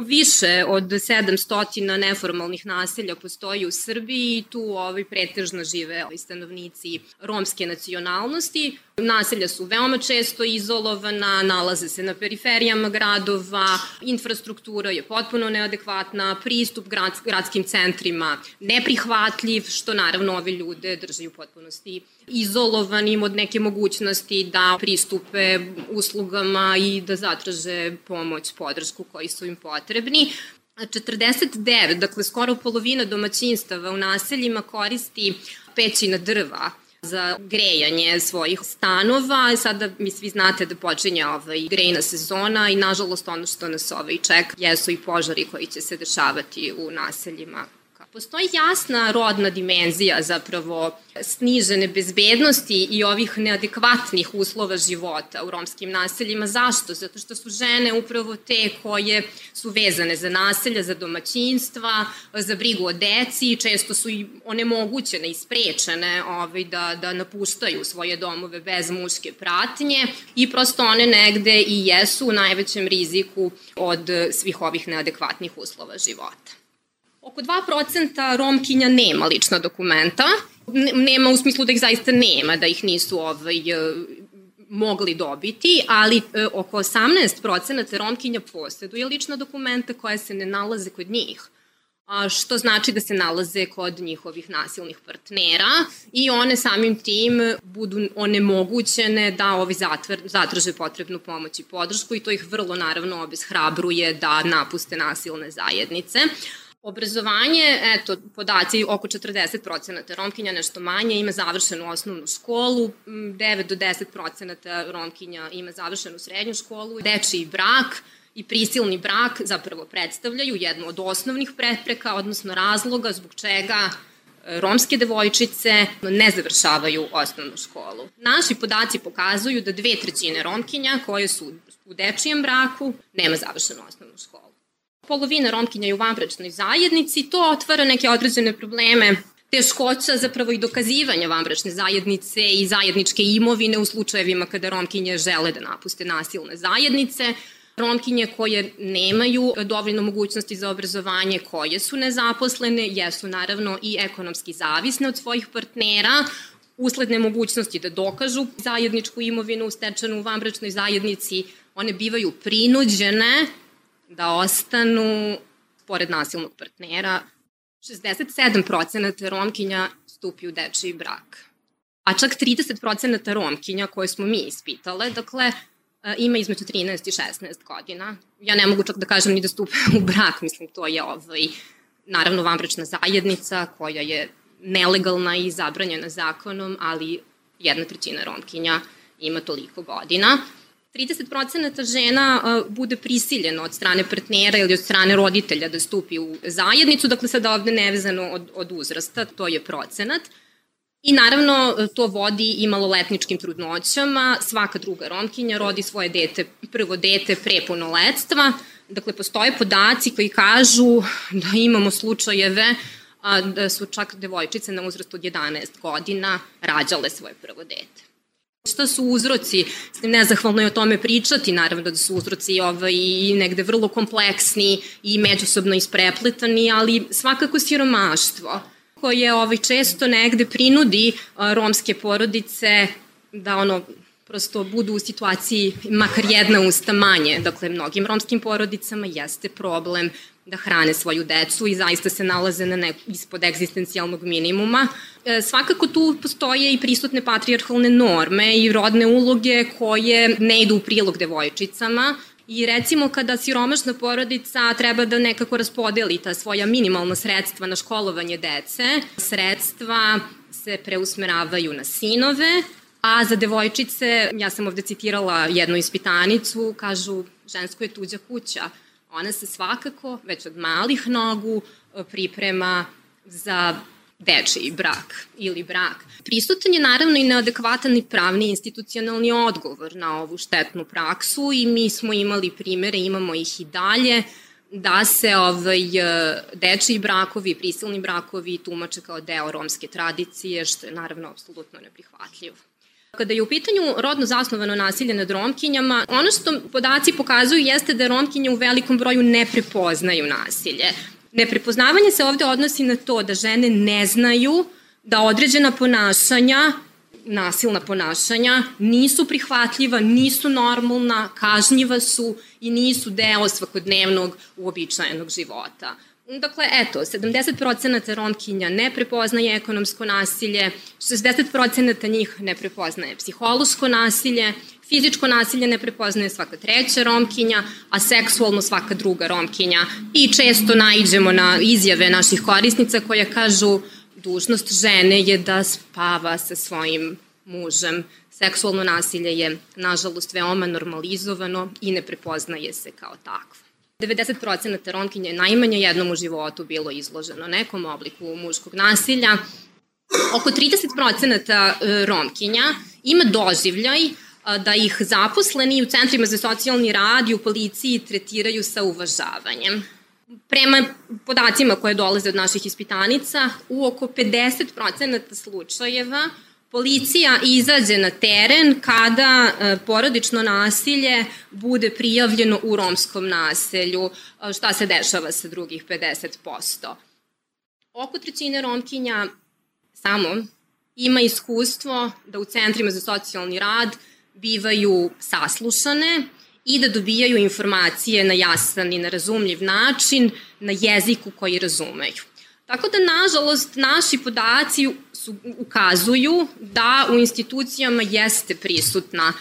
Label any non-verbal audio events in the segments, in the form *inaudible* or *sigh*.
Više od 700 neformalnih naselja postoji u Srbiji i tu ovaj, pretežno žive ovaj, stanovnici romske nacionalnosti. Naselja su veoma često izolovana, nalaze se na periferijama gradova, infrastruktura je potpuno neadekvatna, pristup grad, gradskim centrima neprihvatljiv, što naravno ove ljude drži u potpunosti izolovanim od neke mogućnosti da pristupe uslugama i da zatraže pomoć, podršku koji su im potrebni. 49, dakle skoro polovina domaćinstava u naseljima koristi peći na drva za grejanje svojih stanova. Sada mi svi znate da počinje ovaj grejna sezona i nažalost ono što nas ovaj čeka jesu i požari koji će se dešavati u naseljima Postoji jasna rodna dimenzija zapravo snižene bezbednosti i ovih neadekvatnih uslova života u romskim naseljima. Zašto? Zato što su žene upravo te koje su vezane za naselja, za domaćinstva, za brigu o deci, često su i onemogućene i sprečene ovaj, da, da napuštaju svoje domove bez muške pratnje i prosto one negde i jesu u najvećem riziku od svih ovih neadekvatnih uslova života. Oko 2% Romkinja nema lična dokumenta, nema u smislu da ih zaista nema, da ih nisu ovaj, mogli dobiti, ali e, oko 18% Romkinja posjeduje lična dokumenta koja se ne nalaze kod njih a, što znači da se nalaze kod njihovih nasilnih partnera i one samim tim budu onemogućene da ovi zatver, zatraže potrebnu pomoć i podršku i to ih vrlo naravno obeshrabruje da napuste nasilne zajednice. Obrazovanje, eto, podaci oko 40% Romkinja, nešto manje, ima završenu osnovnu školu, 9 do 10% Romkinja ima završenu srednju školu, dečiji brak i prisilni brak zapravo predstavljaju jednu od osnovnih prepreka, odnosno razloga zbog čega e, romske devojčice ne završavaju osnovnu školu. Naši podaci pokazuju da dve trećine Romkinja koje su u dečijem braku nema završenu osnovnu školu polovina Romkinja je u vanbračnoj zajednici, to otvara neke određene probleme teškoća zapravo i dokazivanja vanbračne zajednice i zajedničke imovine u slučajevima kada Romkinje žele da napuste nasilne zajednice. Romkinje koje nemaju dovoljno mogućnosti za obrazovanje, koje su nezaposlene, jesu naravno i ekonomski zavisne od svojih partnera, usled nemogućnosti da dokažu zajedničku imovinu stečenu u vanbračnoj zajednici, one bivaju prinuđene da ostanu pored nasilnog partnera. 67% Romkinja stupi u dečiji brak. A čak 30% Romkinja koje smo mi ispitale, dakle, e, ima između 13 i 16 godina. Ja ne mogu čak da kažem ni da stupe *laughs* u brak, mislim, to je ovaj, naravno vanbračna zajednica koja je nelegalna i zabranjena zakonom, ali jedna trećina Romkinja ima toliko godina. 30% žena bude prisiljeno od strane partnera ili od strane roditelja da stupi u zajednicu, dakle sada ovde nevezano od, od uzrasta, to je procenat. I naravno to vodi i maloletničkim trudnoćama, svaka druga romkinja rodi svoje dete, prvo dete pre punoletstva, dakle postoje podaci koji kažu da imamo slučajeve a, da su čak devojčice na uzrastu od 11 godina rađale svoje prvo dete. Šta su uzroci? Nezahvalno je o tome pričati, naravno da su uzroci ovaj, i negde vrlo kompleksni i međusobno isprepletani, ali svakako siromaštvo koje ovaj, često negde prinudi romske porodice da ono prosto budu u situaciji makar jedna usta manje. Dakle, mnogim romskim porodicama jeste problem da hrane svoju decu i zaista se nalaze na nek, ispod egzistencijalnog minimuma. E, svakako tu postoje i prisutne patrijarhalne norme i rodne uloge koje ne idu u prilog devojčicama, I recimo kada siromašna porodica treba da nekako raspodeli ta svoja minimalna sredstva na školovanje dece, sredstva se preusmeravaju na sinove, a za devojčice, ja sam ovde citirala jednu ispitanicu, kažu žensko je tuđa kuća ona se svakako već od malih nogu priprema za dečiji brak ili brak. Prisutan je naravno i neadekvatan i pravni institucionalni odgovor na ovu štetnu praksu i mi smo imali primere, imamo ih i dalje, da se ovaj, dečiji brakovi, prisilni brakovi tumače kao deo romske tradicije, što je naravno apsolutno neprihvatljivo. Kada je u pitanju rodno zasnovano nasilje nad romkinjama, ono što podaci pokazuju jeste da romkinje u velikom broju ne prepoznaju nasilje. Neprepoznavanje se ovde odnosi na to da žene ne znaju da određena ponašanja nasilna ponašanja nisu prihvatljiva, nisu normalna, kažnjiva su i nisu deo svakodnevnog uobičajenog života. Dakle, eto, 70% romkinja ne prepoznaje ekonomsko nasilje, 60% njih ne prepoznaje psihološko nasilje, fizičko nasilje ne prepoznaje svaka treća romkinja, a seksualno svaka druga romkinja. I često naiđemo na izjave naših korisnica koje kažu dužnost žene je da spava sa svojim mužem. Seksualno nasilje je, nažalost, veoma normalizovano i ne prepoznaje se kao takvo. 90% romkinje najmanje jednom u životu bilo izloženo nekom obliku muškog nasilja. Oko 30% e, romkinja ima doživljaj da ih zaposleni u centrima za socijalni rad i u policiji tretiraju sa uvažavanjem. Prema podacima koje dolaze od naših ispitanica, u oko 50% slučajeva Policija izađe na teren kada e, porodično nasilje bude prijavljeno u romskom naselju, e, šta se dešava sa drugih 50%. Oko trećine romkinja samo ima iskustvo da u centrima za socijalni rad bivaju saslušane i da dobijaju informacije na jasan i na razumljiv način na jeziku koji razumeju. Tako da, nažalost, naši podaci su, ukazuju da u institucijama jeste prisutna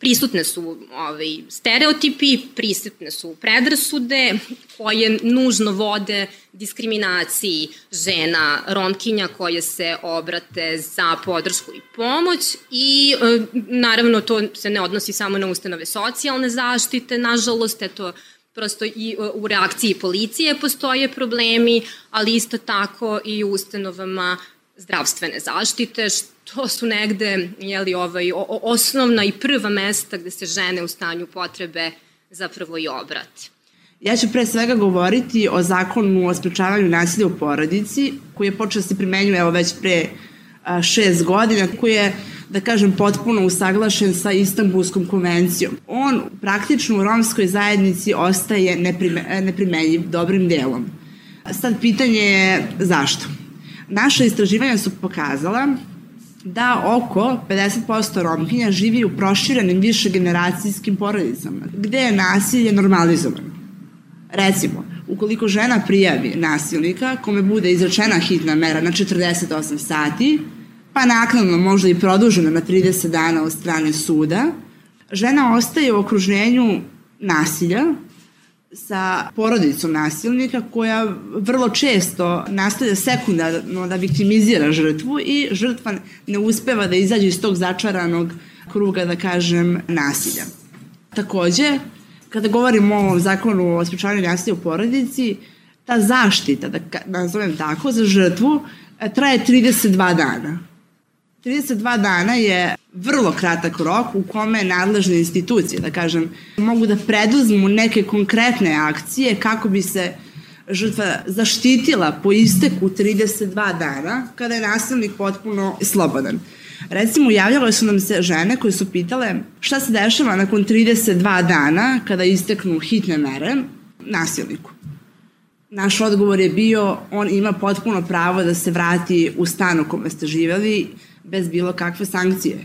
prisutne su ovaj, stereotipi, prisutne su predrasude koje nužno vode diskriminaciji žena romkinja koje se obrate za podršku i pomoć i e, naravno to se ne odnosi samo na ustanove socijalne zaštite, nažalost, eto, prosto i e, u reakciji policije postoje problemi, ali isto tako i u ustanovama zdravstvene zaštite, što su negde jeli, ovaj, osnovna i prva mesta gde se žene u stanju potrebe zapravo i obrati. Ja ću pre svega govoriti o zakonu o sprečavanju nasilja u porodici, koji je počeo da se primenjuje evo već pre a, šest godina, koji je da kažem, potpuno usaglašen sa Istanbulskom konvencijom. On praktično u romskoj zajednici ostaje neprime, neprimenjiv dobrim delom. Sad pitanje je zašto? Naša istraživanja su pokazala da oko 50% romkinja živi u proširenim višegeneracijskim porodicama, gde je nasilje normalizovano. Recimo, ukoliko žena prijavi nasilnika kome bude izračena hitna mera na 48 sati, pa naknadno možda i produžena na 30 dana od strane suda, žena ostaje u okruženju nasilja sa porodicom nasilnika koja vrlo često nastavlja sekundarno da viktimizira žrtvu i žrtva ne uspeva da izađe iz tog začaranog kruga, da kažem, nasilja. Takođe, kada govorimo o ovom zakonu o sprečavanju nasilja u porodici, ta zaštita, da nazovem tako, za žrtvu traje 32 dana. 32 dana je vrlo kratak rok u kome nadležne institucije, da kažem, mogu da preduzmu neke konkretne akcije kako bi se žrtva zaštitila po isteku 32 dana kada je nasilnik potpuno slobodan. Recimo, javljale su nam se žene koje su pitale šta se dešava nakon 32 dana kada isteknu hitne mere nasilniku. Naš odgovor je bio, on ima potpuno pravo da se vrati u stan u kome ste živeli bez bilo kakve sankcije.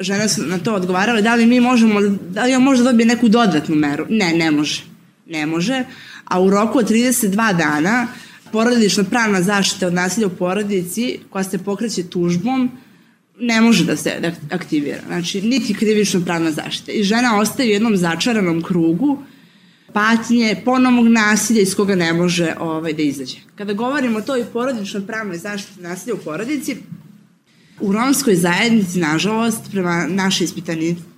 Žene su na to odgovarale, da li mi možemo, da li on može da dobije neku dodatnu meru? Ne, ne može. Ne može, a u roku od 32 dana porodična pravna zaštita od nasilja u porodici koja se pokreće tužbom ne može da se aktivira. Znači, niti krivično pravna zaštita. I žena ostaje u jednom začaranom krugu patnje, ponovnog nasilja iz koga ne može ovaj, da izađe. Kada govorimo o toj porodičnoj pravnoj zaštiti nasilja u porodici, U romskoj zajednici, nažalost, prema naše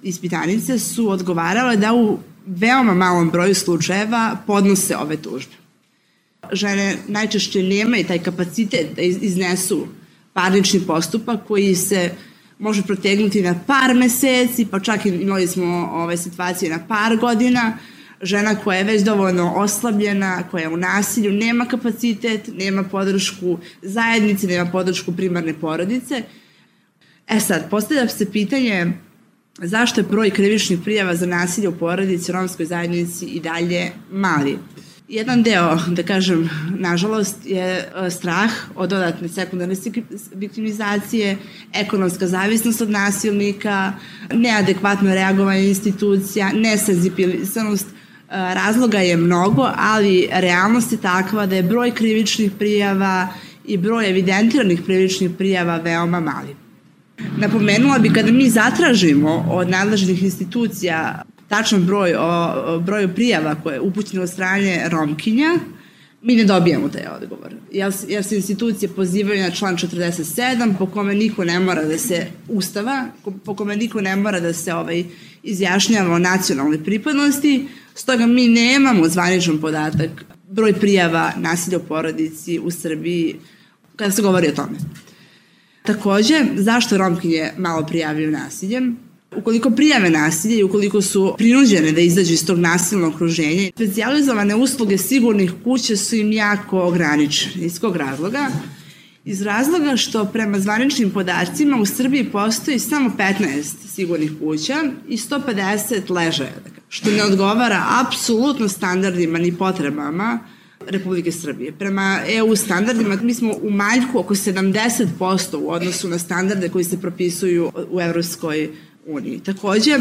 ispitanice su odgovarale da u veoma malom broju slučajeva podnose ove tužbe. Žene najčešće nemaju taj kapacitet da iznesu parnični postupak koji se može protegnuti na par meseci, pa čak imali smo ove situacije na par godina, žena koja je već dovoljno oslabljena, koja je u nasilju, nema kapacitet, nema podršku zajednice, nema podršku primarne porodice E sad, postavlja se pitanje zašto je broj krivičnih prijava za nasilje u porodici u romskoj zajednici i dalje mali. Jedan deo, da kažem, nažalost, je e, strah od dodatne sekundarne viktimizacije, ekonomska zavisnost od nasilnika, neadekvatno reagovanje institucija, nesenzibilisanost. Razloga je mnogo, ali realnost je takva da je broj krivičnih prijava i broj evidentiranih krivičnih prijava veoma mali. Napomenula bi kada mi zatražimo od nadležnih institucija tačan broj o, broju prijava koje je upućeno od strane Romkinja, mi ne dobijamo taj odgovor. Jer, jer se institucije pozivaju na član 47 po kome niko ne mora da se ustava, po kome niko ne mora da se ovaj, izjašnjava o nacionalnoj pripadnosti, stoga mi nemamo zvaničan podatak broj prijava nasilja u porodici u Srbiji kada se govori o tome. Takođe, zašto Romkinje malo prijavljaju nasiljem? Ukoliko prijave nasilje i ukoliko su prinuđene da izađu iz tog nasilnog okruženja, specializovane usluge sigurnih kuća su im jako ograničene. Iz kog razloga? Iz razloga što prema zvaničnim podacima u Srbiji postoji samo 15 sigurnih kuća i 150 ležaja, što ne odgovara apsolutno standardima ni potrebama Republike Srbije. Prema EU standardima mi smo u manjku oko 70% u odnosu na standarde koji se propisuju u Evropskoj uniji. Takođe,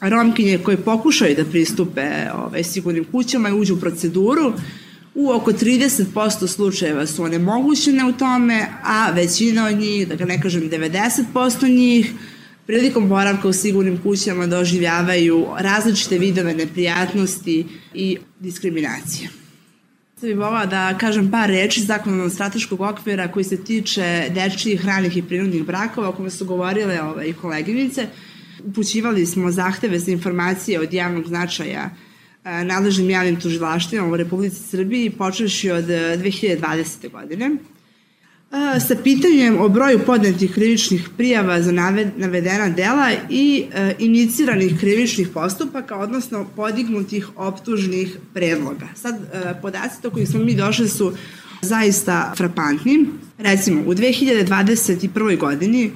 Romkinje koje pokušaju da pristupe ovaj, sigurnim kućama i uđu u proceduru, u oko 30% slučajeva su one mogućene u tome, a većina od njih, da ga ne kažem 90% njih, prilikom boravka u sigurnim kućama doživljavaju različite vidove neprijatnosti i diskriminacije. Sada bih volila da kažem par reči zakonom strateškog okvira koji se tiče dečijih, ranih i prinudnih brakova, o kome su govorile ove, i koleginice. Upućivali smo zahteve za informacije od javnog značaja nadležnim javnim tužilaštvima u Republici Srbiji počeši od 2020. godine sa pitanjem o broju podnetih krivičnih prijava za navedena dela i e, iniciranih krivičnih postupaka, odnosno podignutih optužnih predloga. Sad, e, podaci do kojih smo mi došli su zaista frapantni. Recimo, u 2021. godini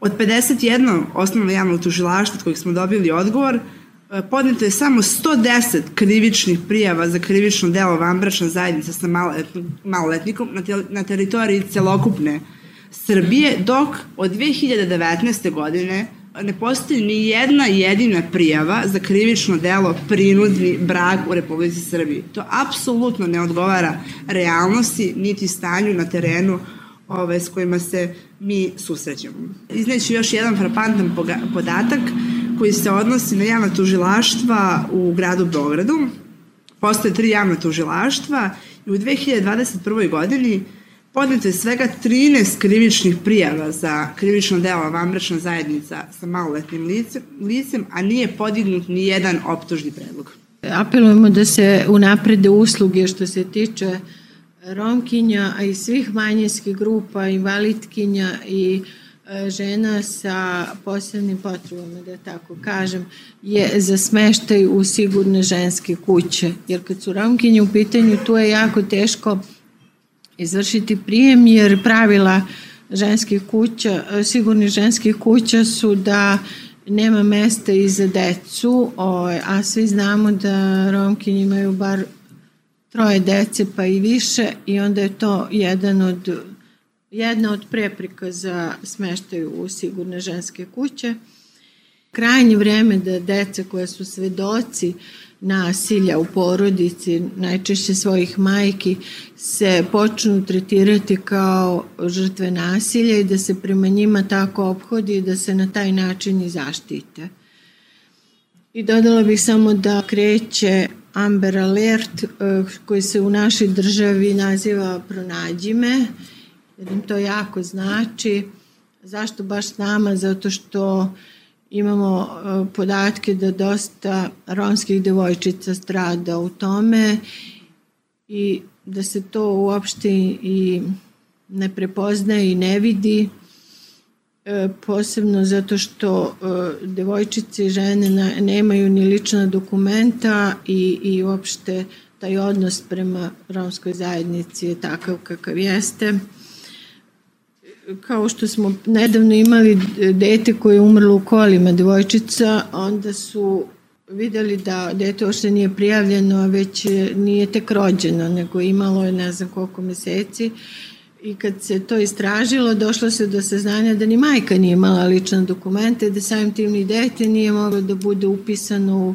od 51 osnovno javno tužilaštvo od kojih smo dobili odgovor, E, podneto je samo 110 krivičnih prijava za krivično delo vanbračna zajednica sa maloletnikom na teritoriji celokupne Srbije, dok od 2019. godine ne postoji ni jedna jedina prijava za krivično delo prinudni brak u Republici Srbiji. To apsolutno ne odgovara realnosti niti stanju na terenu ove, s kojima se mi susrećemo. Izneću još jedan frapantan podatak koji se odnosi na javna tužilaštva u gradu Beogradu. Postoje tri javna tužilaštva i u 2021. godini podneto je svega 13 krivičnih prijava za krivično delo vanbračna zajednica sa maloletnim licem, licem, a nije podignut ni jedan optužni predlog. Apelujemo da se unaprede usluge što se tiče Romkinja, a i svih manjinskih grupa, invalidkinja i uh, žena sa posebnim potrebama, da tako kažem, je za smeštaj u sigurne ženske kuće. Jer kad su romkinje u pitanju, tu je jako teško izvršiti prijem, jer pravila ženskih kuća, sigurnih ženskih kuća su da nema mesta i za decu, a svi znamo da romkinje imaju bar troje dece pa i više i onda je to jedan od jedna od preprika za smeštaj u sigurne ženske kuće. Krajnje vreme da deca koja su svedoci nasilja u porodici, najčešće svojih majki, se počnu tretirati kao žrtve nasilja i da se prema njima tako obhodi i da se na taj način i zaštite. I dodala bih samo da kreće Amber Alert eh, koji se u našoj državi naziva Pronađi me jer im to jako znači. Zašto baš nama? Zato što imamo e, podatke da dosta romskih devojčica strada u tome i da se to uopšte i ne prepoznaje i ne vidi e, posebno zato što e, devojčice i žene nemaju ni lična dokumenta i, i uopšte taj odnos prema romskoj zajednici je takav kakav jeste kao što smo nedavno imali dete koje je umrlo u kolima, devojčica, onda su videli da dete ošte nije prijavljeno, a već nije tek rođeno, nego imalo je ne znam koliko meseci i kad se to istražilo, došlo se do saznanja da ni majka nije imala lične dokumente, da samim tim ni dete nije moglo da bude upisano u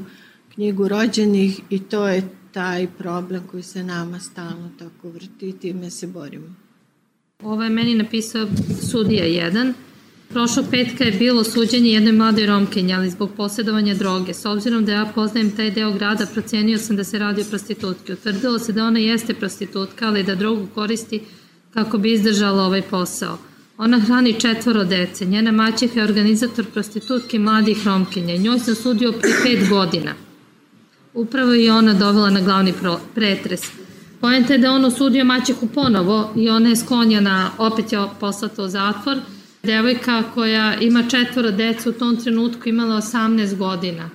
knjigu rođenih i to je taj problem koji se nama stalno tako vrti i time se borimo. Ovo je meni napisao sudija jedan. Prošlog petka je bilo suđenje jednoj mladoj romkenji, ali zbog posjedovanja droge. S obzirom da ja poznajem taj deo grada, procenio sam da se radi o prostitutki. Utvrdilo se da ona jeste prostitutka, ali da drogu koristi kako bi izdržala ovaj posao. Ona hrani četvoro dece. Njena maćeha je organizator prostitutke mladih romkinja. Njoj sam sudio pre pet godina. Upravo je ona dovela na glavni pretres. Pojenta je da on osudio maćehu ponovo i ona je sklonjena, opet je poslata u zatvor. Devojka koja ima četvoro deca u tom trenutku imala 18 godina.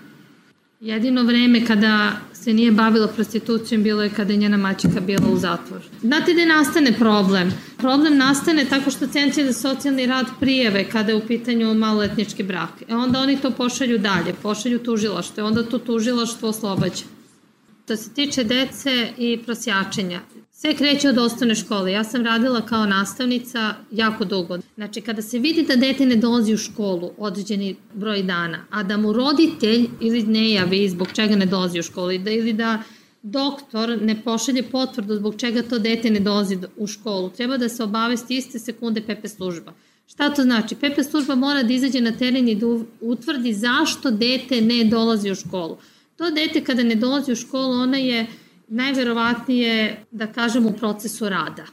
Jedino vreme kada se nije bavila prostitucijom bilo je kada je njena maćika bila u zatvoru. Znate da nastane problem? Problem nastane tako što centri za socijalni rad prijeve kada je u pitanju maloletnički brak. E onda oni to pošalju dalje, pošalju tužilaštvo i onda to tužilaštvo oslobađa. Što se tiče dece i prosjačenja, sve kreće od osnovne škole. Ja sam radila kao nastavnica jako dugo. Znači, kada se vidi da dete ne dolazi u školu određeni broj dana, a da mu roditelj ili ne javi zbog čega ne dolazi u školu, da, ili da doktor ne pošalje potvrdu zbog čega to dete ne dolazi u školu, treba da se obavesti iste sekunde PP služba. Šta to znači? PP služba mora da izađe na teren i da utvrdi zašto dete ne dolazi u školu. To dete kada ne dolazi u školu, ona je najverovatnije, da kažem, u procesu rada.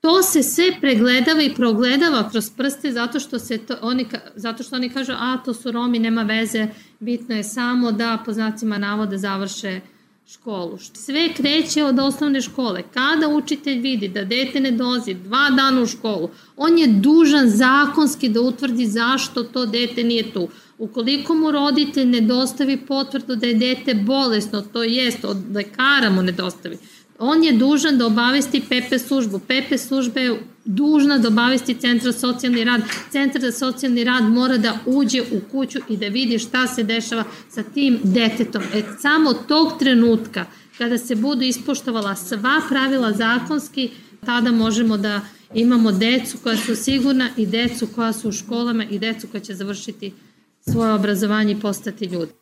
To se sve pregledava i progledava kroz prste zato što, se to, oni, zato što oni kažu a to su Romi, nema veze, bitno je samo da po znacima navoda završe školu. Sve kreće od osnovne škole. Kada učitelj vidi da dete ne dolazi dva dana u školu, on je dužan zakonski da utvrdi zašto to dete nije tu. Ukoliko mu roditelj ne dostavi potvrdu da je dete bolesno, to jest od lekara mu ne dostavi, on je dužan da obavesti PP službu. PP služba je dužna da obavesti centar za socijalni rad. Centar za socijalni rad mora da uđe u kuću i da vidi šta se dešava sa tim detetom. E, samo tog trenutka, kada se budu ispoštovala sva pravila zakonski, tada možemo da imamo decu koja su sigurna i decu koja su u školama i decu koja će završiti svoje obrazovanje i postati ljudi.